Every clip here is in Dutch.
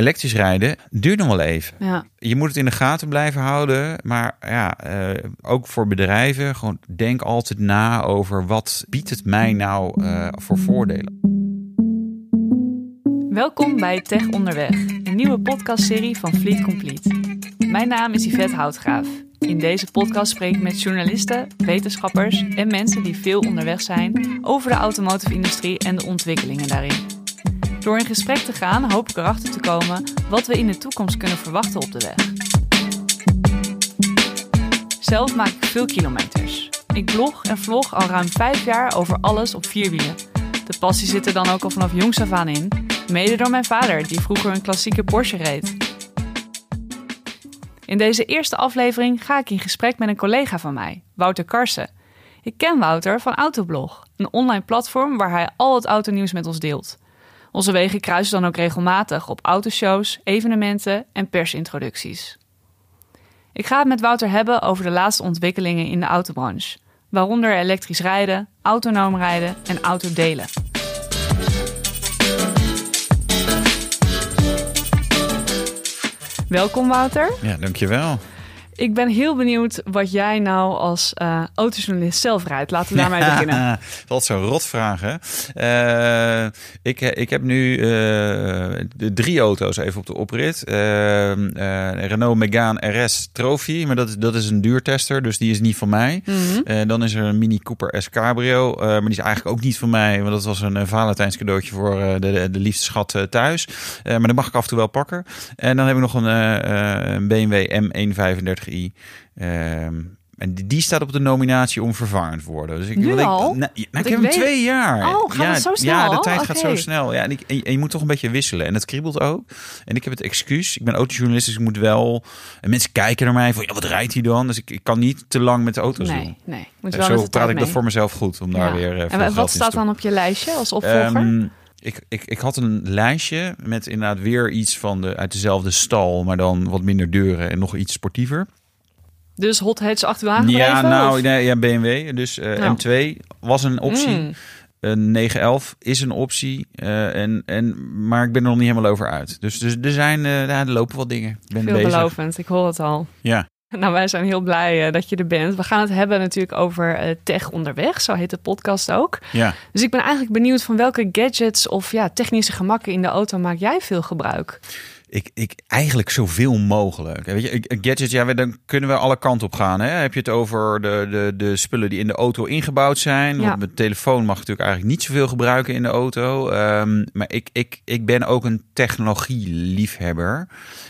elektrisch rijden duurt nog wel even. Ja. Je moet het in de gaten blijven houden. Maar ja, eh, ook voor bedrijven, gewoon denk altijd na over wat biedt het mij nou eh, voor voordelen. Welkom bij Tech Onderweg, een nieuwe podcastserie van Fleet Complete. Mijn naam is Yvette Houtgraaf. In deze podcast spreek ik met journalisten, wetenschappers en mensen die veel onderweg zijn over de automotive industrie en de ontwikkelingen daarin. Door in gesprek te gaan hoop ik erachter te komen wat we in de toekomst kunnen verwachten op de weg. Zelf maak ik veel kilometers. Ik blog en vlog al ruim vijf jaar over alles op vier wielen. De passie zit er dan ook al vanaf jongs af aan in. Mede door mijn vader, die vroeger een klassieke Porsche reed. In deze eerste aflevering ga ik in gesprek met een collega van mij, Wouter Karsen. Ik ken Wouter van Autoblog, een online platform waar hij al het autonieuws met ons deelt. Onze wegen kruisen dan ook regelmatig op autoshows, evenementen en persintroducties. Ik ga het met Wouter hebben over de laatste ontwikkelingen in de autobranche, waaronder elektrisch rijden, autonoom rijden en autodelen. Welkom Wouter. Ja, dankjewel. Ik ben heel benieuwd wat jij nou als uh, autojournalist zelf rijdt. Laten we daarmee beginnen. Wat zo'n rotvraag, hè? Uh, ik, ik heb nu uh, de drie auto's even op de oprit. Renault Megane RS Trophy, maar dat is, dat is een duurtester, dus die is niet van mij. Mm -hmm. dan is er een Mini Cooper S Cabrio, maar die is eigenlijk ook niet van mij. Want dat was een Valentijns cadeautje voor de, de, de liefste schat thuis. maar dat mag ik af en toe wel pakken. En dan heb ik nog een, een BMW M135 Um, en die staat op de nominatie om vervangend te worden. Dus ik, nu ik, al? Nou, ik heb hem twee jaar. Oh, gaat ja, het zo snel? Ja, de tijd okay. gaat zo snel. Ja, en, ik, en, je moet toch een beetje wisselen. En het kriebelt ook. En ik heb het excuus. Ik ben autojournalist, dus ik moet wel... En mensen kijken naar mij van, ja, wat rijdt hij dan? Dus ik, ik kan niet te lang met de auto's nee, doen. Nee, moet wel zo praat ik mee. dat voor mezelf goed. Om daar weer uh, En wat staat dan op je lijstje als opvolger? Um, ik, ik, ik had een lijstje met inderdaad weer iets van de, uit dezelfde stal, maar dan wat minder deuren en nog iets sportiever. Dus hot hatch achteraan Ja, nou, of? nee, ja, BMW. Dus uh, Nou. M2 was een optie. Mm. Een 911 is een optie. Uh, en, en, maar ik ben er nog niet helemaal over uit. Dus, dus er zijn, uh, er lopen wat dingen. Ik ben bezig. Ik hoor het al. Ja. Nou, wij zijn heel blij uh, dat je er bent. We gaan het hebben natuurlijk over uh, tech onderweg. Zo heet de podcast ook. Ja. Dus ik ben eigenlijk benieuwd van welke gadgets of ja, technische gemakken in de auto maak jij veel gebruik? Ik, ik eigenlijk zoveel mogelijk. Weet je, gadgets, ja, dan kunnen we alle kanten op gaan. Hè? Heb je het over de, de, de spullen die in de auto ingebouwd zijn? Ja. Want mijn telefoon mag natuurlijk eigenlijk niet zoveel gebruiken in de auto. Um, maar ik, ik, ik ben ook een technologie-liefhebber.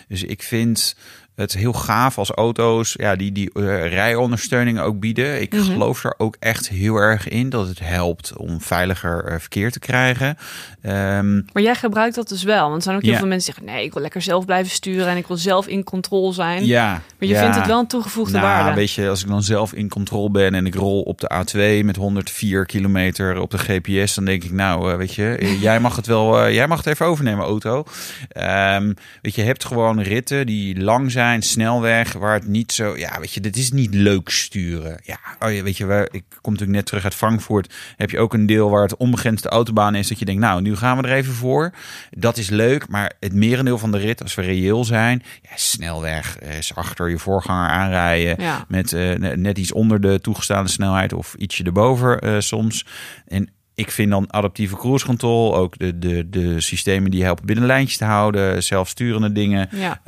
Dus ik vind het heel gaaf als auto's ja, die, die uh, rijondersteuning ook bieden. Ik Mhm. mm -hmm. geloof er ook echt heel erg in dat het helpt om veiliger uh, verkeer te krijgen. Um, maar jij gebruikt dat dus wel. Want er zijn ook heel ja. veel mensen die zeggen... nee, ik wil lekker zelf blijven sturen... en ik wil zelf in controle zijn. Ja, maar je ja. vindt het wel een toegevoegde nou, waarde. Weet je, als ik dan zelf in controle ben... en ik rol op de A2 met 104 kilometer op de GPS... dan denk ik, nou, uh, weet je, jij mag het wel... Jij mag het even overnemen, auto. Um, weet je, je hebt gewoon ritten die lang zijn snelweg, waar het niet zo, ja, weet je, dit is niet leuk sturen. Ja, oh ja, weet je, waar, ik kom natuurlijk net terug uit Frankfurt. Heb je ook een deel waar het onbegrensde autobaan is, dat je denkt, nou, nu gaan we er even voor. Dat is leuk, maar het merendeel van de rit, als we reëel zijn, ja, snelweg is achter je voorganger aanrijden ja. met uh, net iets onder de toegestaande snelheid of ietsje erboven uh, soms. En ik vind dan adaptieve cruise control, ook de, de, de systemen die helpen binnen lijntjes te houden, zelfsturende dingen. Ja.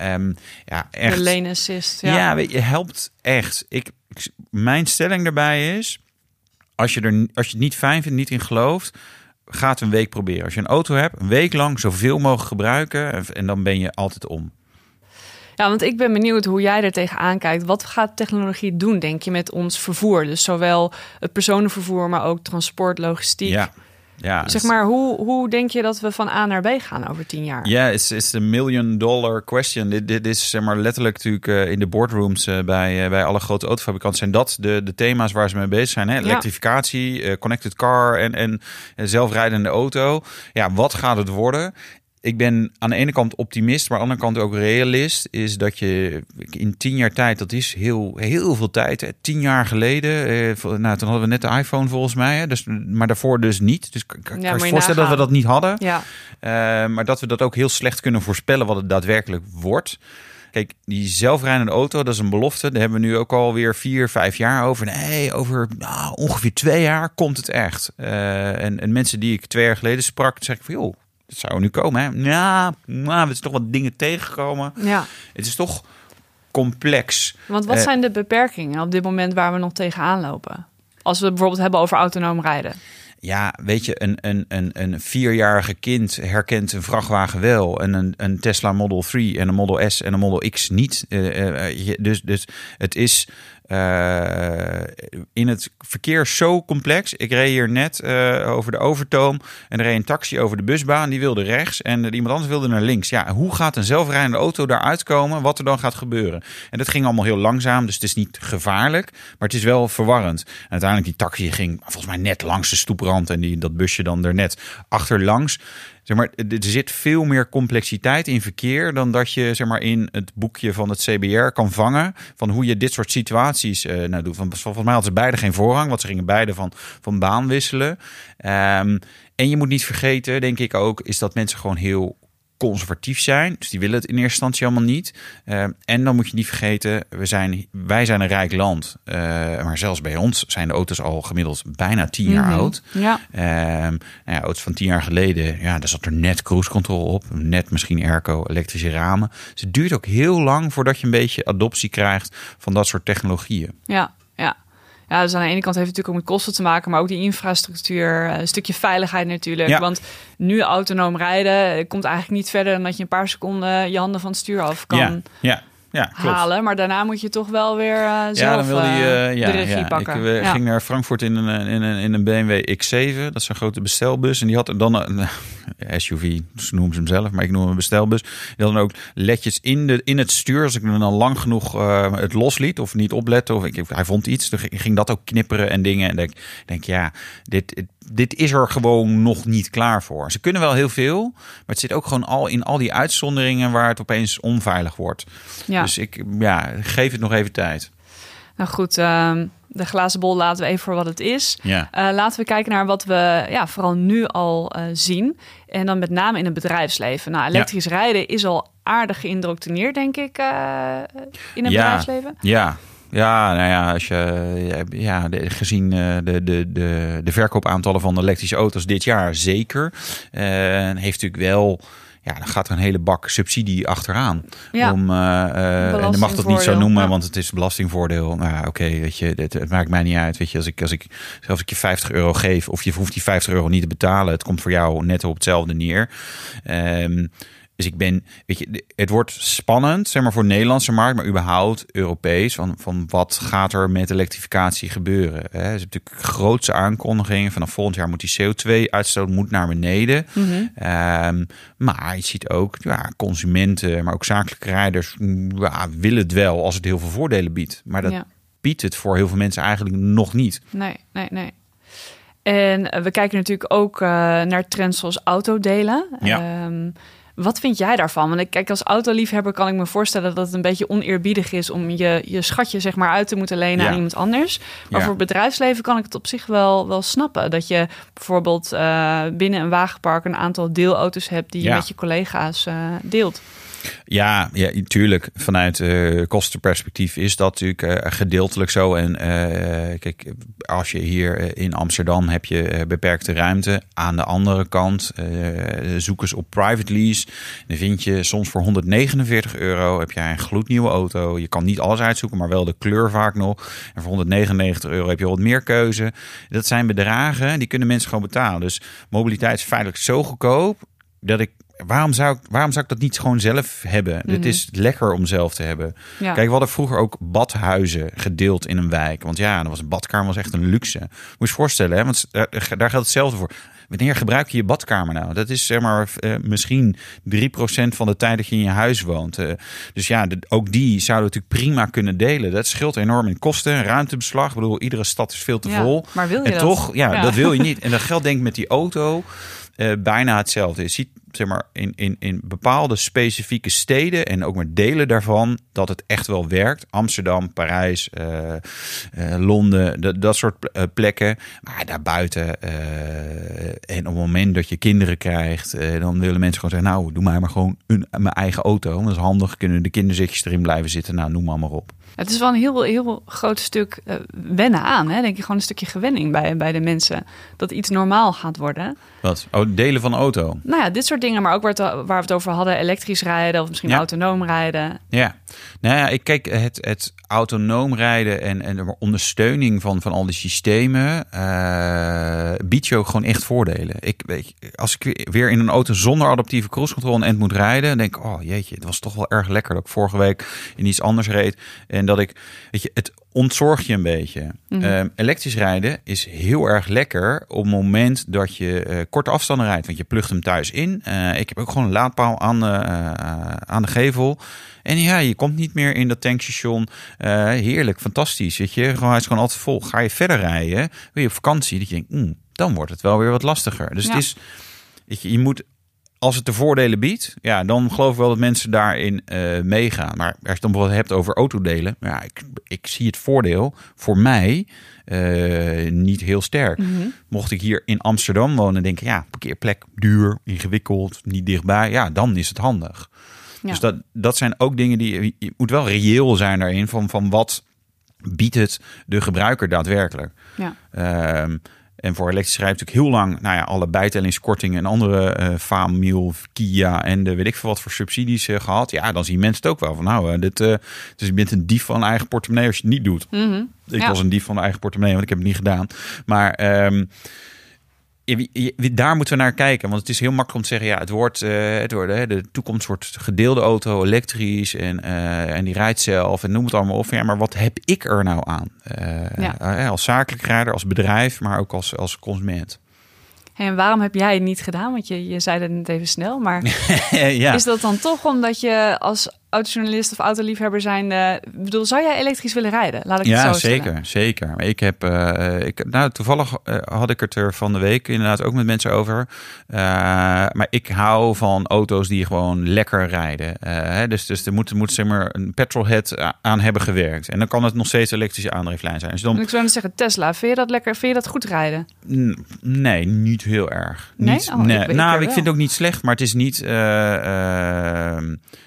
Uh, um, ja, echt. De lane assist. Ja, Ja, ja weet je, helpt echt. Ik, ik, mijn stelling daarbij is, als je, er, als je het niet fijn vindt, niet in gelooft, ga het een week proberen. Als je een auto hebt, een week lang zoveel mogelijk gebruiken en, en dan ben je altijd om. Ja, want ik ben benieuwd hoe jij er tegenaan kijkt. Wat gaat technologie doen, denk je, met ons vervoer? Dus zowel het personenvervoer, maar ook transport, logistiek. Ja. Ja, zeg maar, hoe, hoe denk je dat we van A naar B gaan over tien jaar? Ja, it's, it's a million dollar question. Dit, dit is zeg maar letterlijk natuurlijk uh, in de boardrooms uh, bij, uh, bij alle grote autofabrikanten. Zijn dat de, de thema's waar ze mee bezig zijn? Hè? Elektrificatie, connected car en, en zelfrijdende auto. Ja, wat gaat het worden? Ik ben aan de ene kant optimist, maar aan de andere kant ook realist. Is dat je in tien jaar tijd, dat is heel, heel veel tijd. Hè. Tien jaar geleden, eh, nou, toen hadden we net de iPhone volgens mij. Hè, dus, maar daarvoor dus niet. Dus kan, kan Ja, je voorstellen dat we dat niet hadden. Ja, Eh, maar dat we dat ook heel slecht kunnen voorspellen wat het daadwerkelijk wordt. Kijk, die zelfrijdende auto, dat is een belofte. Daar hebben we nu ook alweer vier, vijf jaar over. Nee, over nou, ongeveer twee jaar komt het echt. Eh, en, en mensen die ik twee jaar geleden sprak, zeg ik van joh, dat zou nu komen. Hè? Ja, nou, we zijn toch wat dingen tegengekomen. ja. Het is toch complex. Want wat Eh, zijn de beperkingen op dit moment waar we nog tegenaan lopen? Als we het bijvoorbeeld hebben over autonoom rijden. Ja, weet je, een, een, een, een vierjarige kind herkent een vrachtwagen wel. En een, een Tesla Model 3 en een Model S en een Model X niet. Eh, eh, dus, dus het is eh, in het verkeer zo complex. Ik reed hier net eh, over de Overtoom en er reed een taxi over de busbaan. Die wilde rechts en iemand anders wilde naar links. Ja, hoe gaat een zelfrijdende auto daar uitkomen? Wat er dan gaat gebeuren? En dat ging allemaal heel langzaam, dus het is niet gevaarlijk. Maar het is wel verwarrend. En uiteindelijk die taxi ging volgens mij net langs de stoeprand en die, dat busje dan er net achterlangs. Zeg maar, er zit veel meer complexiteit in verkeer dan dat je zeg maar, in het boekje van het CBR kan vangen. Van hoe je dit soort situaties eh, nou doet. Van, volgens mij hadden ze beide geen voorrang, want ze gingen beide van, van baan wisselen. Ehm, en je moet niet vergeten, denk ik ook, is dat mensen gewoon heel conservatief zijn. Dus die willen het in eerste instantie allemaal niet. Ehm, en dan moet je niet vergeten, we zijn, wij zijn een rijk land. Eh, maar zelfs bij ons zijn de auto's al gemiddeld bijna tien jaar Mhm. oud. Ja, Ehm nou ja, auto's van tien jaar geleden, ja, daar zat er net cruise control op. Net misschien airco, elektrische ramen. Dus het duurt ook heel lang voordat je een beetje adoptie krijgt van dat soort technologieën. ja, ja. Ja, dus aan de ene kant heeft het natuurlijk ook met kosten te maken, maar ook die infrastructuur, eh, een stukje veiligheid natuurlijk. Ja. Want nu autonoom rijden eh, komt eigenlijk niet verder dan dat je een paar seconden je handen van het stuur af kan Ja, ja, ja, klopt. halen. Maar daarna moet je toch wel weer eh, zelf Ja, dan wilde je eh, eh, ja, de regie ja. pakken. Ik Ja. ging naar Frankfurt in een, in, een, in een BMW X7. Dat is een grote bestelbus. En die had dan een SUV, noemen ze hem zelf, maar ik noem hem een bestelbus. Die had dan ook ledjes in, de, in het stuur. Als ik dan al lang genoeg het losliet of niet oplette. Of ik, hij vond iets, dan ging- ging dat ook knipperen en dingen. En denk, denk ja, dit, dit is er gewoon nog niet klaar voor. Ze kunnen wel heel veel, maar het zit ook gewoon al in al die uitzonderingen waar het opeens onveilig wordt. Ja. Dus ik ja, geef het nog even tijd. Nou goed, ehm, de glazen bol laten we even voor wat het is. Ja. Eh, laten we kijken naar wat we ja, vooral nu al eh, zien. En dan met name in het bedrijfsleven. Nou, elektrisch rijden is al aardig geïndoctrineerd, denk ik, eh, in het Ja. bedrijfsleven. Ja. Ja, nou ja, als je, ja, gezien eh, de, de, de, de verkoopaantallen van elektrische auto's dit jaar zeker, eh, heeft natuurlijk wel, ja, dan gaat er een hele bak subsidie achteraan. Ja. Om, eh, en je mag dat niet zo noemen, ja. want het is belastingvoordeel. Nou, ja, oké, weet je, het, het maakt mij niet uit. Weet je, als ik, als ik, zelfs als ik je 50 euro geef, of je hoeft die 50 euro niet te betalen, het komt voor jou net op hetzelfde neer. Ehm, dus ik ben, weet je, het wordt spannend, zeg maar voor de Nederlandse markt, maar überhaupt Europees. Van, van wat gaat er met elektrificatie gebeuren? Hè? Er is natuurlijk grootse aankondigingen. Vanaf volgend jaar moet die CO2-uitstoot moet naar beneden. Ehm, maar je ziet ook, ja, consumenten, maar ook zakelijke rijders mm, ja, willen het wel als het heel veel voordelen biedt. Maar dat Ja. biedt het voor heel veel mensen eigenlijk nog niet. Nee, nee, nee. En eh, we kijken natuurlijk ook eh, naar trends zoals autodelen. Ja. Ehm, wat vind jij daarvan? Want ik kijk als autoliefhebber kan ik me voorstellen dat het een beetje oneerbiedig is om je, je schatje zeg maar uit te moeten lenen Ja. aan iemand anders. Maar Ja. voor het bedrijfsleven kan ik het op zich wel, wel snappen. Dat je bijvoorbeeld eh, binnen een wagenpark een aantal deelauto's hebt die je met je collega's eh, deelt. Ja, ja, natuurlijk. Vanuit eh kostenperspectief is dat natuurlijk eh, gedeeltelijk zo. En eh, kijk, als je hier in Amsterdam heb je beperkte ruimte. Aan de andere kant zoek eens op private lease. Dan vind je soms voor 149 euro heb jij een gloednieuwe auto. Je kan niet alles uitzoeken, maar wel de kleur vaak nog. En voor 199 euro heb je wat meer keuze. Dat zijn bedragen, die kunnen mensen gewoon betalen. Dus mobiliteit is feitelijk zo goedkoop dat ik waarom zou, ik, waarom zou ik dat niet gewoon zelf hebben? Het is lekker om zelf te hebben. Ja. Kijk, we hadden vroeger ook badhuizen gedeeld in een wijk. Want ja, dan was een badkamer was echt een luxe. Moet je je voorstellen, hè? want daar, daar geldt hetzelfde voor. Wanneer gebruik je je badkamer nou? Dat is zeg maar eh, misschien 3% van de tijd dat je in je huis woont. Eh, dus ja, de- ook die zouden natuurlijk prima kunnen delen. Dat scheelt enorm in kosten, ruimtebeslag. Ik bedoel, iedere stad is veel te Ja, vol. maar wil je en dat? toch, ja, Ja. dat wil je niet. En dat geldt denk ik met die auto eh, bijna hetzelfde. Je ziet zeg maar, in, in, in bepaalde specifieke steden en ook maar delen daarvan, dat het echt wel werkt. Amsterdam, Parijs, eh, eh, Londen, dat, dat soort eh, plekken. Maar daarbuiten, en op het moment dat je kinderen krijgt, dan willen mensen gewoon zeggen, nou, doe mij maar gewoon een, mijn eigen auto. Dat is handig, kunnen de kinderzitjes erin blijven zitten. Nou, noem maar maar op. Het is wel een heel, heel groot stuk wennen aan. Hè? Denk je gewoon een stukje gewenning bij, bij de mensen. Dat iets normaal gaat worden. Wat? Oh, delen van de auto. Nou ja, dit soort dingen. Maar ook waar, het, waar we het over hadden. Elektrisch rijden of misschien Ja. autonoom rijden. Ja, nou ja, ik kijk het, het autonoom rijden en, en de ondersteuning van, van al die systemen eh, biedt je ook gewoon echt voordelen. Ik, weet als ik weer in een auto zonder adaptieve cruise control een end moet rijden, dan denk ik, oh jeetje, het was toch wel erg lekker dat ik vorige week in iets anders reed en dat ik, weet je, het ontzorgt je een beetje. Ehm, elektrisch rijden is heel erg lekker op het moment dat je eh, korte afstanden rijdt, want je plugt hem thuis in. Eh, ik heb ook gewoon een laadpaal aan de, eh, aan de gevel. En ja, je komt niet meer in dat tankstation. Heerlijk, fantastisch. Weet je, gewoon, hij is gewoon altijd vol. Ga je verder rijden, wil je op vakantie, dat je denkt, "Mm, dan wordt het wel weer wat lastiger. Dus Ja. het is, je, je moet, als het de voordelen biedt, ja, dan geloof ik wel dat mensen daarin eh, meegaan. Maar als je het dan bijvoorbeeld hebt over autodelen, ja, ik, ik zie het voordeel voor mij eh, niet heel sterk. Mocht ik hier in Amsterdam wonen en denken, ja, parkeerplek duur, ingewikkeld, niet dichtbij, ja, dan is het handig. Ja. Dus dat, dat zijn ook dingen die je moet wel reëel zijn daarin van, van wat biedt het de gebruiker daadwerkelijk. Ja. Ehm, en voor elektrisch rijden natuurlijk heel lang, nou ja, alle bijtellingskortingen en andere eh Faamil, Kia en de weet ik veel wat voor subsidies eh, gehad. Ja, dan zien mensen het ook wel van, nou, eh, dit, dus je bent een dief van eigen portemonnee als je het niet doet. Mhm. Ik Ja. was een dief van mijn eigen portemonnee, want ik heb het niet gedaan. Maar ehm, je- je- daar moeten we naar kijken. Want het is heel makkelijk om te zeggen, ja, het wordt, eh, het wordt hè, de toekomst wordt gedeelde auto, elektrisch en, eh, en die rijdt zelf en noem het allemaal op. Ja, maar wat heb ik er nou aan? Eh, Ja. als zakelijk rijder, als bedrijf, maar ook als, als consument. Hey, en waarom heb jij het niet gedaan? Want je, je zei het net even snel. Maar ja. is dat dan toch omdat je als autojournalist of autoliefhebber zijn... Ik bedoel, zou jij elektrisch willen rijden? Laat ik het Ja, zo stellen. zeker, zeker. Ik heb, eh, ik, nou, toevallig eh, had ik het er van de week inderdaad ook met mensen over. Eh, maar ik hou van auto's die gewoon lekker rijden. Hè, dus, dus er moet, moet zeg maar een petrolhead aan hebben gewerkt. En dan kan het nog steeds elektrische aandrijflijn zijn. Dus dan, En ik zou zeggen, Tesla, vind je dat lekker? Vind je dat goed rijden? N- Nee, niet heel erg. Nee? Niet, Oh, ik- nee. ik nou, ik vind het ook niet slecht, maar het is niet.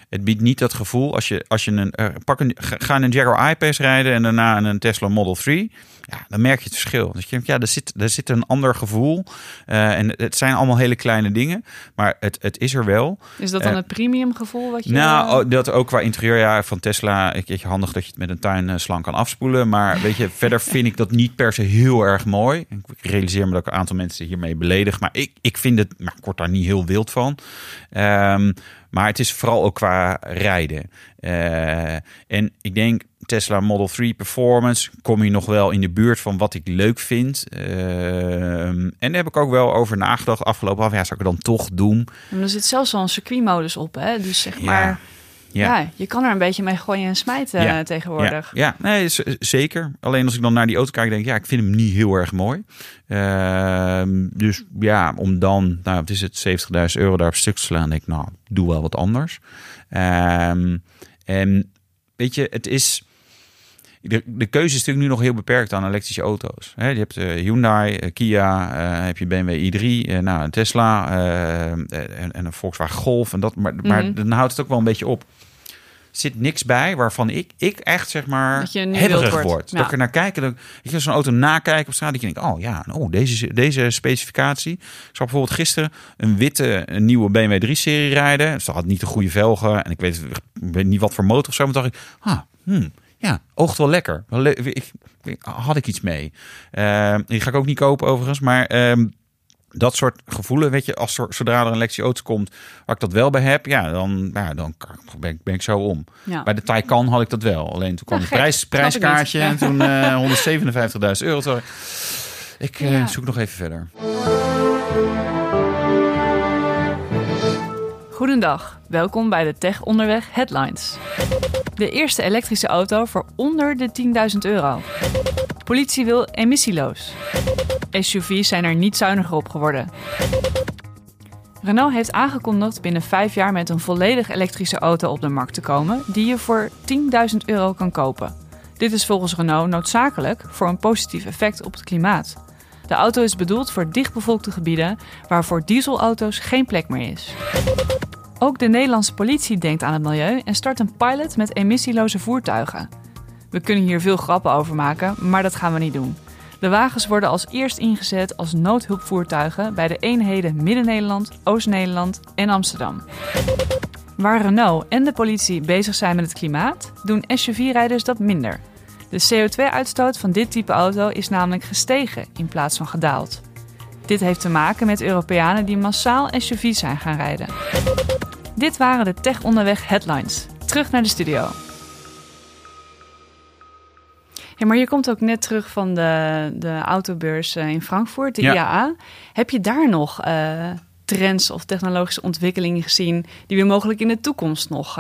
Het biedt niet dat gevoel als je, als je een. eh, pak een ga een Jaguar I-Pace rijden en daarna een Tesla Model 3. Ja, dan merk je het verschil. Dus je denkt, ja, er zit, er zit een ander gevoel. Eh, en het zijn allemaal hele kleine dingen, maar het, het is er wel. Is dat dan Eh, het premium gevoel wat je... Nou, oh, dat ook qua interieur ja, van Tesla. Ik je handig dat je het met een tuinslang kan afspoelen. Maar weet je, verder vind ik dat niet per se heel erg mooi. Ik realiseer me dat ik een aantal mensen hiermee beledig. Maar ik, ik vind het, maar ik word daar niet heel wild van. Ehm, maar het is vooral ook qua rijden. Eh, en ik denk Tesla Model 3 Performance kom je nog wel in de buurt van wat ik leuk vind. Ehm, en daar heb ik ook wel over nagedacht afgelopen af. Ja, zou ik het dan toch doen? Er zit zelfs al een circuitmodus op, hè? Dus zeg maar... Ja. Ja. je kan er een beetje mee gooien en smijten Ja. eh, tegenwoordig. Ja, ja nee, zeker. Alleen als ik dan naar die auto kijk, denk ik, ja, ik vind hem niet heel erg mooi. Ehm, dus ja, om dan, nou, het is het 70.000 euro daar op stuk te slaan, denk ik, nou, doe wel wat anders. Ehm, en weet je, het is. De, de keuze is natuurlijk nu nog heel beperkt aan elektrische auto's. Hè, je hebt eh, Hyundai, eh, Kia, heb je BMW i3, eh, nou, een Tesla en, en een Volkswagen Golf. En dat, maar, maar Mhm. dan houdt het ook wel een beetje op. Zit niks bij waarvan ik, ik echt zeg maar Dat je hebberig wordt. Dat ik er naar kijk en dat ik zo'n auto nakijk op straat. Dat je denkt, oh ja, oh, deze, deze specificatie. Ik zag bijvoorbeeld gisteren een witte een nieuwe BMW 3-serie rijden. Ze had niet de goede velgen en ik weet, ik weet niet wat voor motor of zo. Maar dacht ik, ah, hmm, ja, oogt wel lekker. Ik, ik- had ik iets mee. Ehm, die ga ik ook niet kopen overigens, maar... ehm, dat soort gevoelen, weet je, als zodra er een elektrische auto komt, waar ik dat wel bij heb, ja, dan, ja, dan ben ik, ben ik zo om. Ja. Bij de Taycan had ik dat wel. Alleen toen kwam het gek. prijs, prijskaartje en toen eh 157.000 euro. Toen dacht ik, eh, Ja. zoek nog even verder. Goedendag, welkom bij de Tech Onderweg Headlines. De eerste elektrische auto voor onder de 10.000 euro. Politie wil emissieloos. SUV's zijn er niet zuiniger op geworden. Renault heeft aangekondigd binnen vijf jaar met een volledig elektrische auto op de markt te komen, die je voor 10.000 euro kan kopen. Dit is volgens Renault noodzakelijk voor een positief effect op het klimaat. De auto is bedoeld voor dichtbevolkte gebieden waar voor dieselauto's geen plek meer is. Ook de Nederlandse politie denkt aan het milieu en start een pilot met emissieloze voertuigen. We kunnen hier veel grappen over maken, maar dat gaan we niet doen. De wagens worden als eerst ingezet als noodhulpvoertuigen bij de eenheden Midden-Nederland, Oost-Nederland en Amsterdam. Waar Renault en de politie bezig zijn met het klimaat, doen SUV-rijders dat minder. De CO2-uitstoot van dit type auto is namelijk gestegen in plaats van gedaald. Dit heeft te maken met Europeanen die massaal SUV's zijn gaan rijden. Dit waren de Tech Onderweg headlines. Terug naar de studio. Ja, maar je komt ook net terug van de, de autobeurs eh, in Frankfurt, de Ja. IAA. Heb je daar nog eh, trends of technologische ontwikkelingen gezien die we mogelijk in de toekomst nog...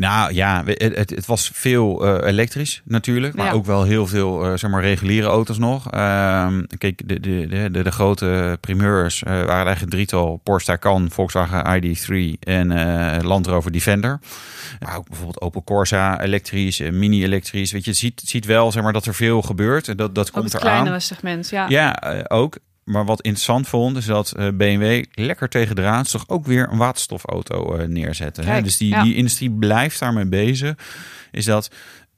Nou ja, het, het, het was veel eh, elektrisch natuurlijk, maar Ja. ook wel heel veel eh, zeg maar reguliere auto's nog. Ehm, kijk, de, de, de, de, grote primeurs eh, waren eigenlijk een drietal: Porsche Taycan, Volkswagen ID3 en Land Rover Defender. Maar ook bijvoorbeeld Opel Corsa elektrisch, eh, mini-elektrisch. Weet je, het ziet, het ziet wel zeg maar dat er veel gebeurt en dat dat op komt het eraan. kleinere segment? Ja. Ja, ook. Maar wat interessant vond, is dat eh, BMW lekker tegen draads toch ook weer een waterstofauto eh, neerzetten. Hè? Dus die, ja. die industrie blijft daarmee bezig. Is dat,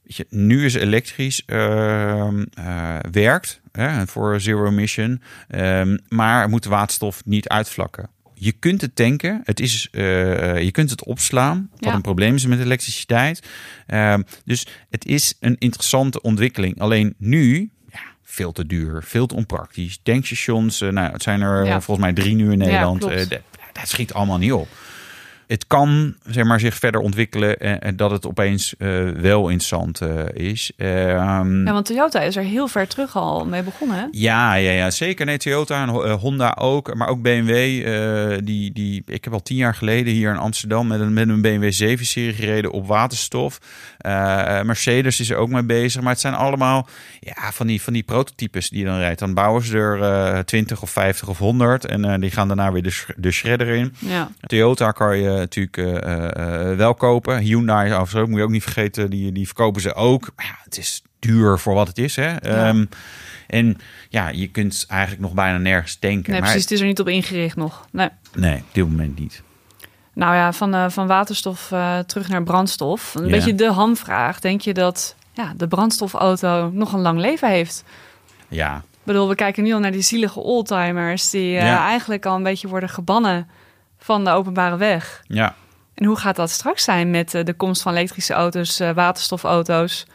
je, nu is elektrisch ehm, eh, werkt hè, voor zero emission, ehm, maar moet de waterstof niet uitvlakken. Je kunt het tanken, het is, je kunt het opslaan, wat Ja. een probleem is met elektriciteit. Ehm, dus het is een interessante ontwikkeling. Alleen nu, veel te duur, veel te onpraktisch. Tankstations, eh, nou, het zijn er Ja. eh, volgens mij drie nu in Nederland. Eh, dat schiet allemaal niet op. Het kan zeg maar, zich verder ontwikkelen en, en dat het opeens eh, wel interessant eh, is. Ehm, Ja, want Toyota is er heel ver terug al mee begonnen. Hè? ja, ja, ja, zeker. Nee, Toyota en eh, Honda ook. Maar ook BMW. die, die, ik heb al tien jaar geleden hier in Amsterdam met een, met een BMW 7-serie gereden op waterstof. Mercedes is er ook mee bezig. Maar het zijn allemaal ja, van, die, van die prototypes die je dan rijdt. Dan bouwen ze er eh 20 of 50 of 100. En die gaan daarna weer de, de shredder in. Ja. Toyota kan je natuurlijk eh, eh, wel kopen. Hyundai overigens ook, moet je ook niet vergeten. Die, die verkopen ze ook. Maar ja, het is duur voor wat het is. Hè? Ehm, en ja, je kunt eigenlijk nog bijna nergens tanken. Nee, maar precies. Het is er niet op ingericht nog. Nee. nee, op dit moment niet. Nou ja, van, eh, van waterstof eh, terug naar brandstof. Een Ja. beetje de hamvraag. Denk je dat ja, de brandstofauto nog een lang leven heeft? Ja, Ik bedoel, we kijken nu al naar die zielige oldtimers... die eh, Ja. eigenlijk al een beetje worden gebannen van de openbare weg. ja. En hoe gaat dat straks zijn met eh, de komst van elektrische auto's, eh, waterstofauto's?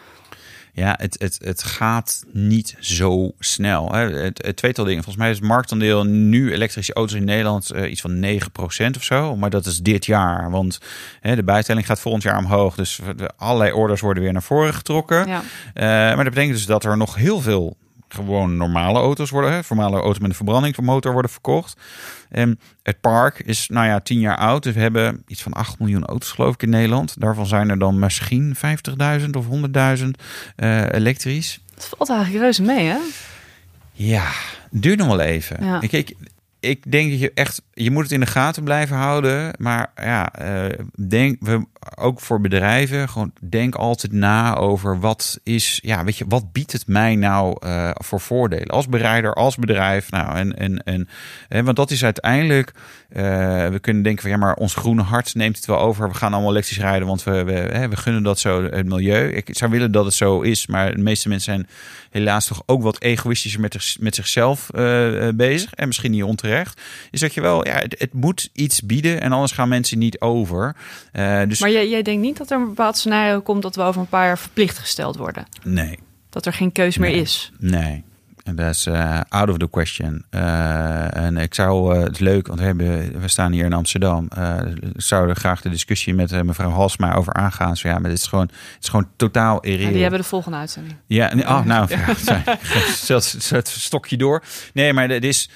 Ja, het, het, het gaat niet zo snel. Hè. Het, het tweetal dingen. Volgens mij is het marktaandeel nu elektrische auto's in Nederland eh, iets van 9% of zo. Maar dat is dit jaar. Want hè, de bijtelling gaat volgend jaar omhoog. Dus allerlei orders worden weer naar voren getrokken. Ja. Maar dat betekent dus dat er nog heel veel gewoon normale auto's worden, hè, normale auto's met een verbrandingsmotor worden verkocht. En het park is, nou ja, tien jaar oud. Dus we hebben iets van 8 miljoen auto's, geloof ik, in Nederland. Daarvan zijn er dan misschien 50.000 of 100.000 eh, elektrisch. Het valt eigenlijk reuze mee, hè? Ja, duurt nog wel even. Ja. Ik, ik, ik denk dat je echt, je moet het in de gaten blijven houden. Maar ja, eh, denk, we, ook voor bedrijven, gewoon denk altijd na over wat is, ja, weet je, wat biedt het mij nou eh, voor voordelen als bereider, als bedrijf. Nou, en, en, en, en want dat is uiteindelijk, eh, we kunnen denken van ja, maar ons groene hart neemt het wel over. We gaan allemaal elektrisch rijden, want we, we, we gunnen dat zo het milieu. Ik zou willen dat het zo is, maar de meeste mensen zijn helaas toch ook wat egoïstischer met, met zichzelf eh, bezig. En misschien niet onterecht. Is dat je wel, ja, het, het moet iets bieden en anders gaan mensen niet over. Dus Maar jij, jij denkt niet dat er een bepaald scenario komt... dat we over een paar jaar verplicht gesteld worden? nee, Dat er geen keus meer is? nee. En dat is eh, out of the question. Eh, en ik zou eh, het leuk, want we, hebben, we staan hier in Amsterdam. ik zou er graag de discussie met mevrouw Halsma over aangaan. Zo, ja, maar dit is gewoon, het is gewoon totaal irreëel. Ja, die hebben de volgende uitzending. Ja, oh, nou, ja. zet het stokje door. Nee, maar het is,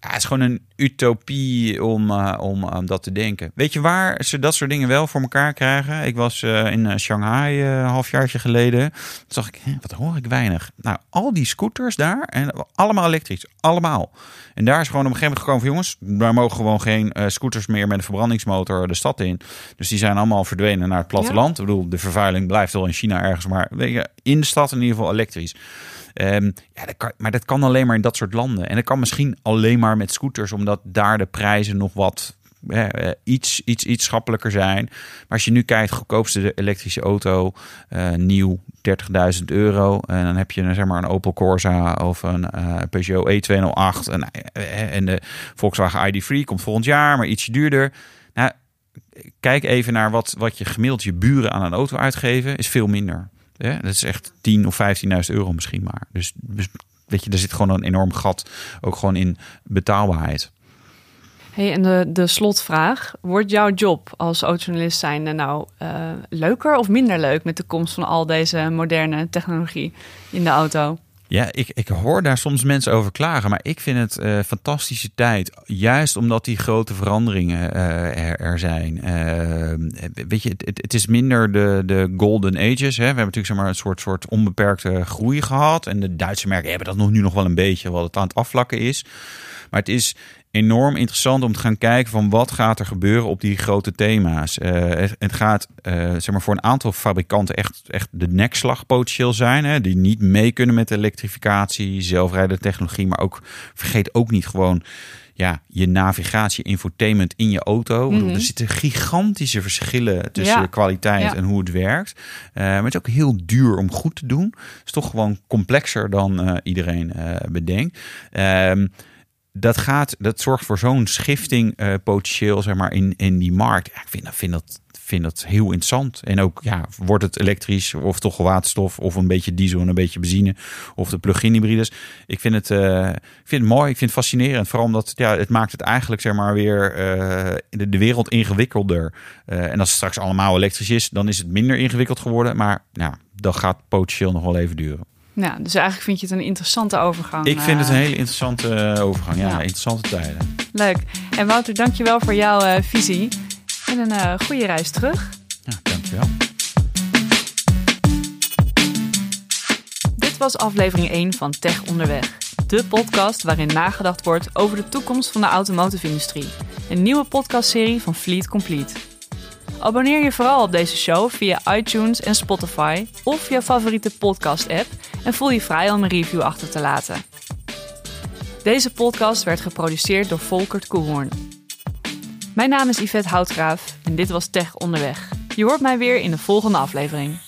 Ja, het is gewoon een utopie om, uh, om um, dat te denken. Weet je waar ze dat soort dingen wel voor elkaar krijgen? Ik was uh, in uh, Shanghai een halfjaartje geleden. Toen zag ik, hè, wat hoor ik weinig. Nou, al die scooters daar, en allemaal elektrisch. Allemaal. En daar is gewoon op een gegeven moment gekomen van... jongens, daar mogen gewoon geen scooters meer met een verbrandingsmotor de stad in. Dus die zijn allemaal verdwenen naar het platteland. Ja. Ik bedoel, de vervuiling blijft wel in China ergens. Maar weet je, in de stad in ieder geval elektrisch. Um, ja, maar dat kan alleen maar in dat soort landen. En dat kan misschien alleen maar met scooters, omdat daar de prijzen nog wat eh, iets, iets, iets schappelijker zijn. Maar als je nu kijkt, goedkoopste elektrische auto, uh, nieuw 30.000 euro. En dan heb je zeg maar een Opel Corsa of een uh, Peugeot E208. En, en de Volkswagen ID3 komt volgend jaar, maar ietsje duurder. Nou, kijk even naar wat, wat je gemiddeld je buren aan een auto uitgeven, is veel minder. Ja, dat is echt 10 of 15.000 euro misschien maar. Dus, dus weet je, er zit gewoon een enorm gat ook gewoon in betaalbaarheid. Hey, en de, de slotvraag. Wordt jouw job als autojournalist zijn nou uh, leuker of minder leuk met de komst van al deze moderne technologie in de auto? Ja, ik, ik hoor daar soms mensen over klagen, maar ik vind het uh, fantastische tijd. Juist omdat die grote veranderingen uh, er, er, zijn. Uh, weet je, het, het, is minder de, de golden ages. Hè. We hebben natuurlijk zeg maar, een soort, soort onbeperkte groei gehad. En de Duitse merken hebben dat nog, nu nog wel een beetje, wat het aan het afvlakken is. Maar het is enorm interessant om te gaan kijken van wat gaat er gebeuren op die grote thema's. Uh, het, gaat uh, zeg maar voor een aantal fabrikanten echt, echt de nekslag potentieel zijn. Hè, die niet mee kunnen met elektrificatie, zelfrijdende technologie. Maar ook vergeet ook niet gewoon ja, je navigatie, infotainment in je auto. Mm -hmm. Er zitten gigantische verschillen tussen Ja. kwaliteit Ja. en hoe het werkt. Eh, maar het is ook heel duur om goed te doen. Het is toch gewoon complexer dan eh, iedereen eh, bedenkt. Ehm, dat, gaat, dat zorgt voor zo'n schifting eh, potentieel zeg maar, in, in die markt. Ik vind, dat- vind, dat, vind dat heel interessant. En ook, ja, wordt het elektrisch of toch waterstof of een beetje diesel en een beetje benzine of de plug-in hybrides. Ik vind het, eh, vind het mooi, ik vind het fascinerend. Vooral omdat ja, het maakt het eigenlijk zeg maar weer eh, de, wereld ingewikkelder. En als het straks allemaal elektrisch is, dan is het minder ingewikkeld geworden. Maar ja, dat gaat potentieel nog wel even duren. Ja, dus eigenlijk vind je het een interessante overgang. Ik vind het eh, een hele interessante eh, overgang. Ja, Ja. interessante tijden. Leuk. En Wouter, dankjewel voor jouw eh, visie. En een eh, goede reis terug. Ja, dankjewel. Dit was aflevering 1 van Tech Onderweg. De podcast waarin nagedacht wordt over de toekomst van de automotive-industrie. Een nieuwe podcastserie van Fleet Complete. Abonneer je vooral op deze show via iTunes en Spotify of je favoriete podcast-app en voel je vrij om een review achter te laten. Deze podcast werd geproduceerd door Volkert Koehoorn. Mijn naam is Yvette Houtgraaf en dit was Tech Onderweg. Je hoort mij weer in de volgende aflevering.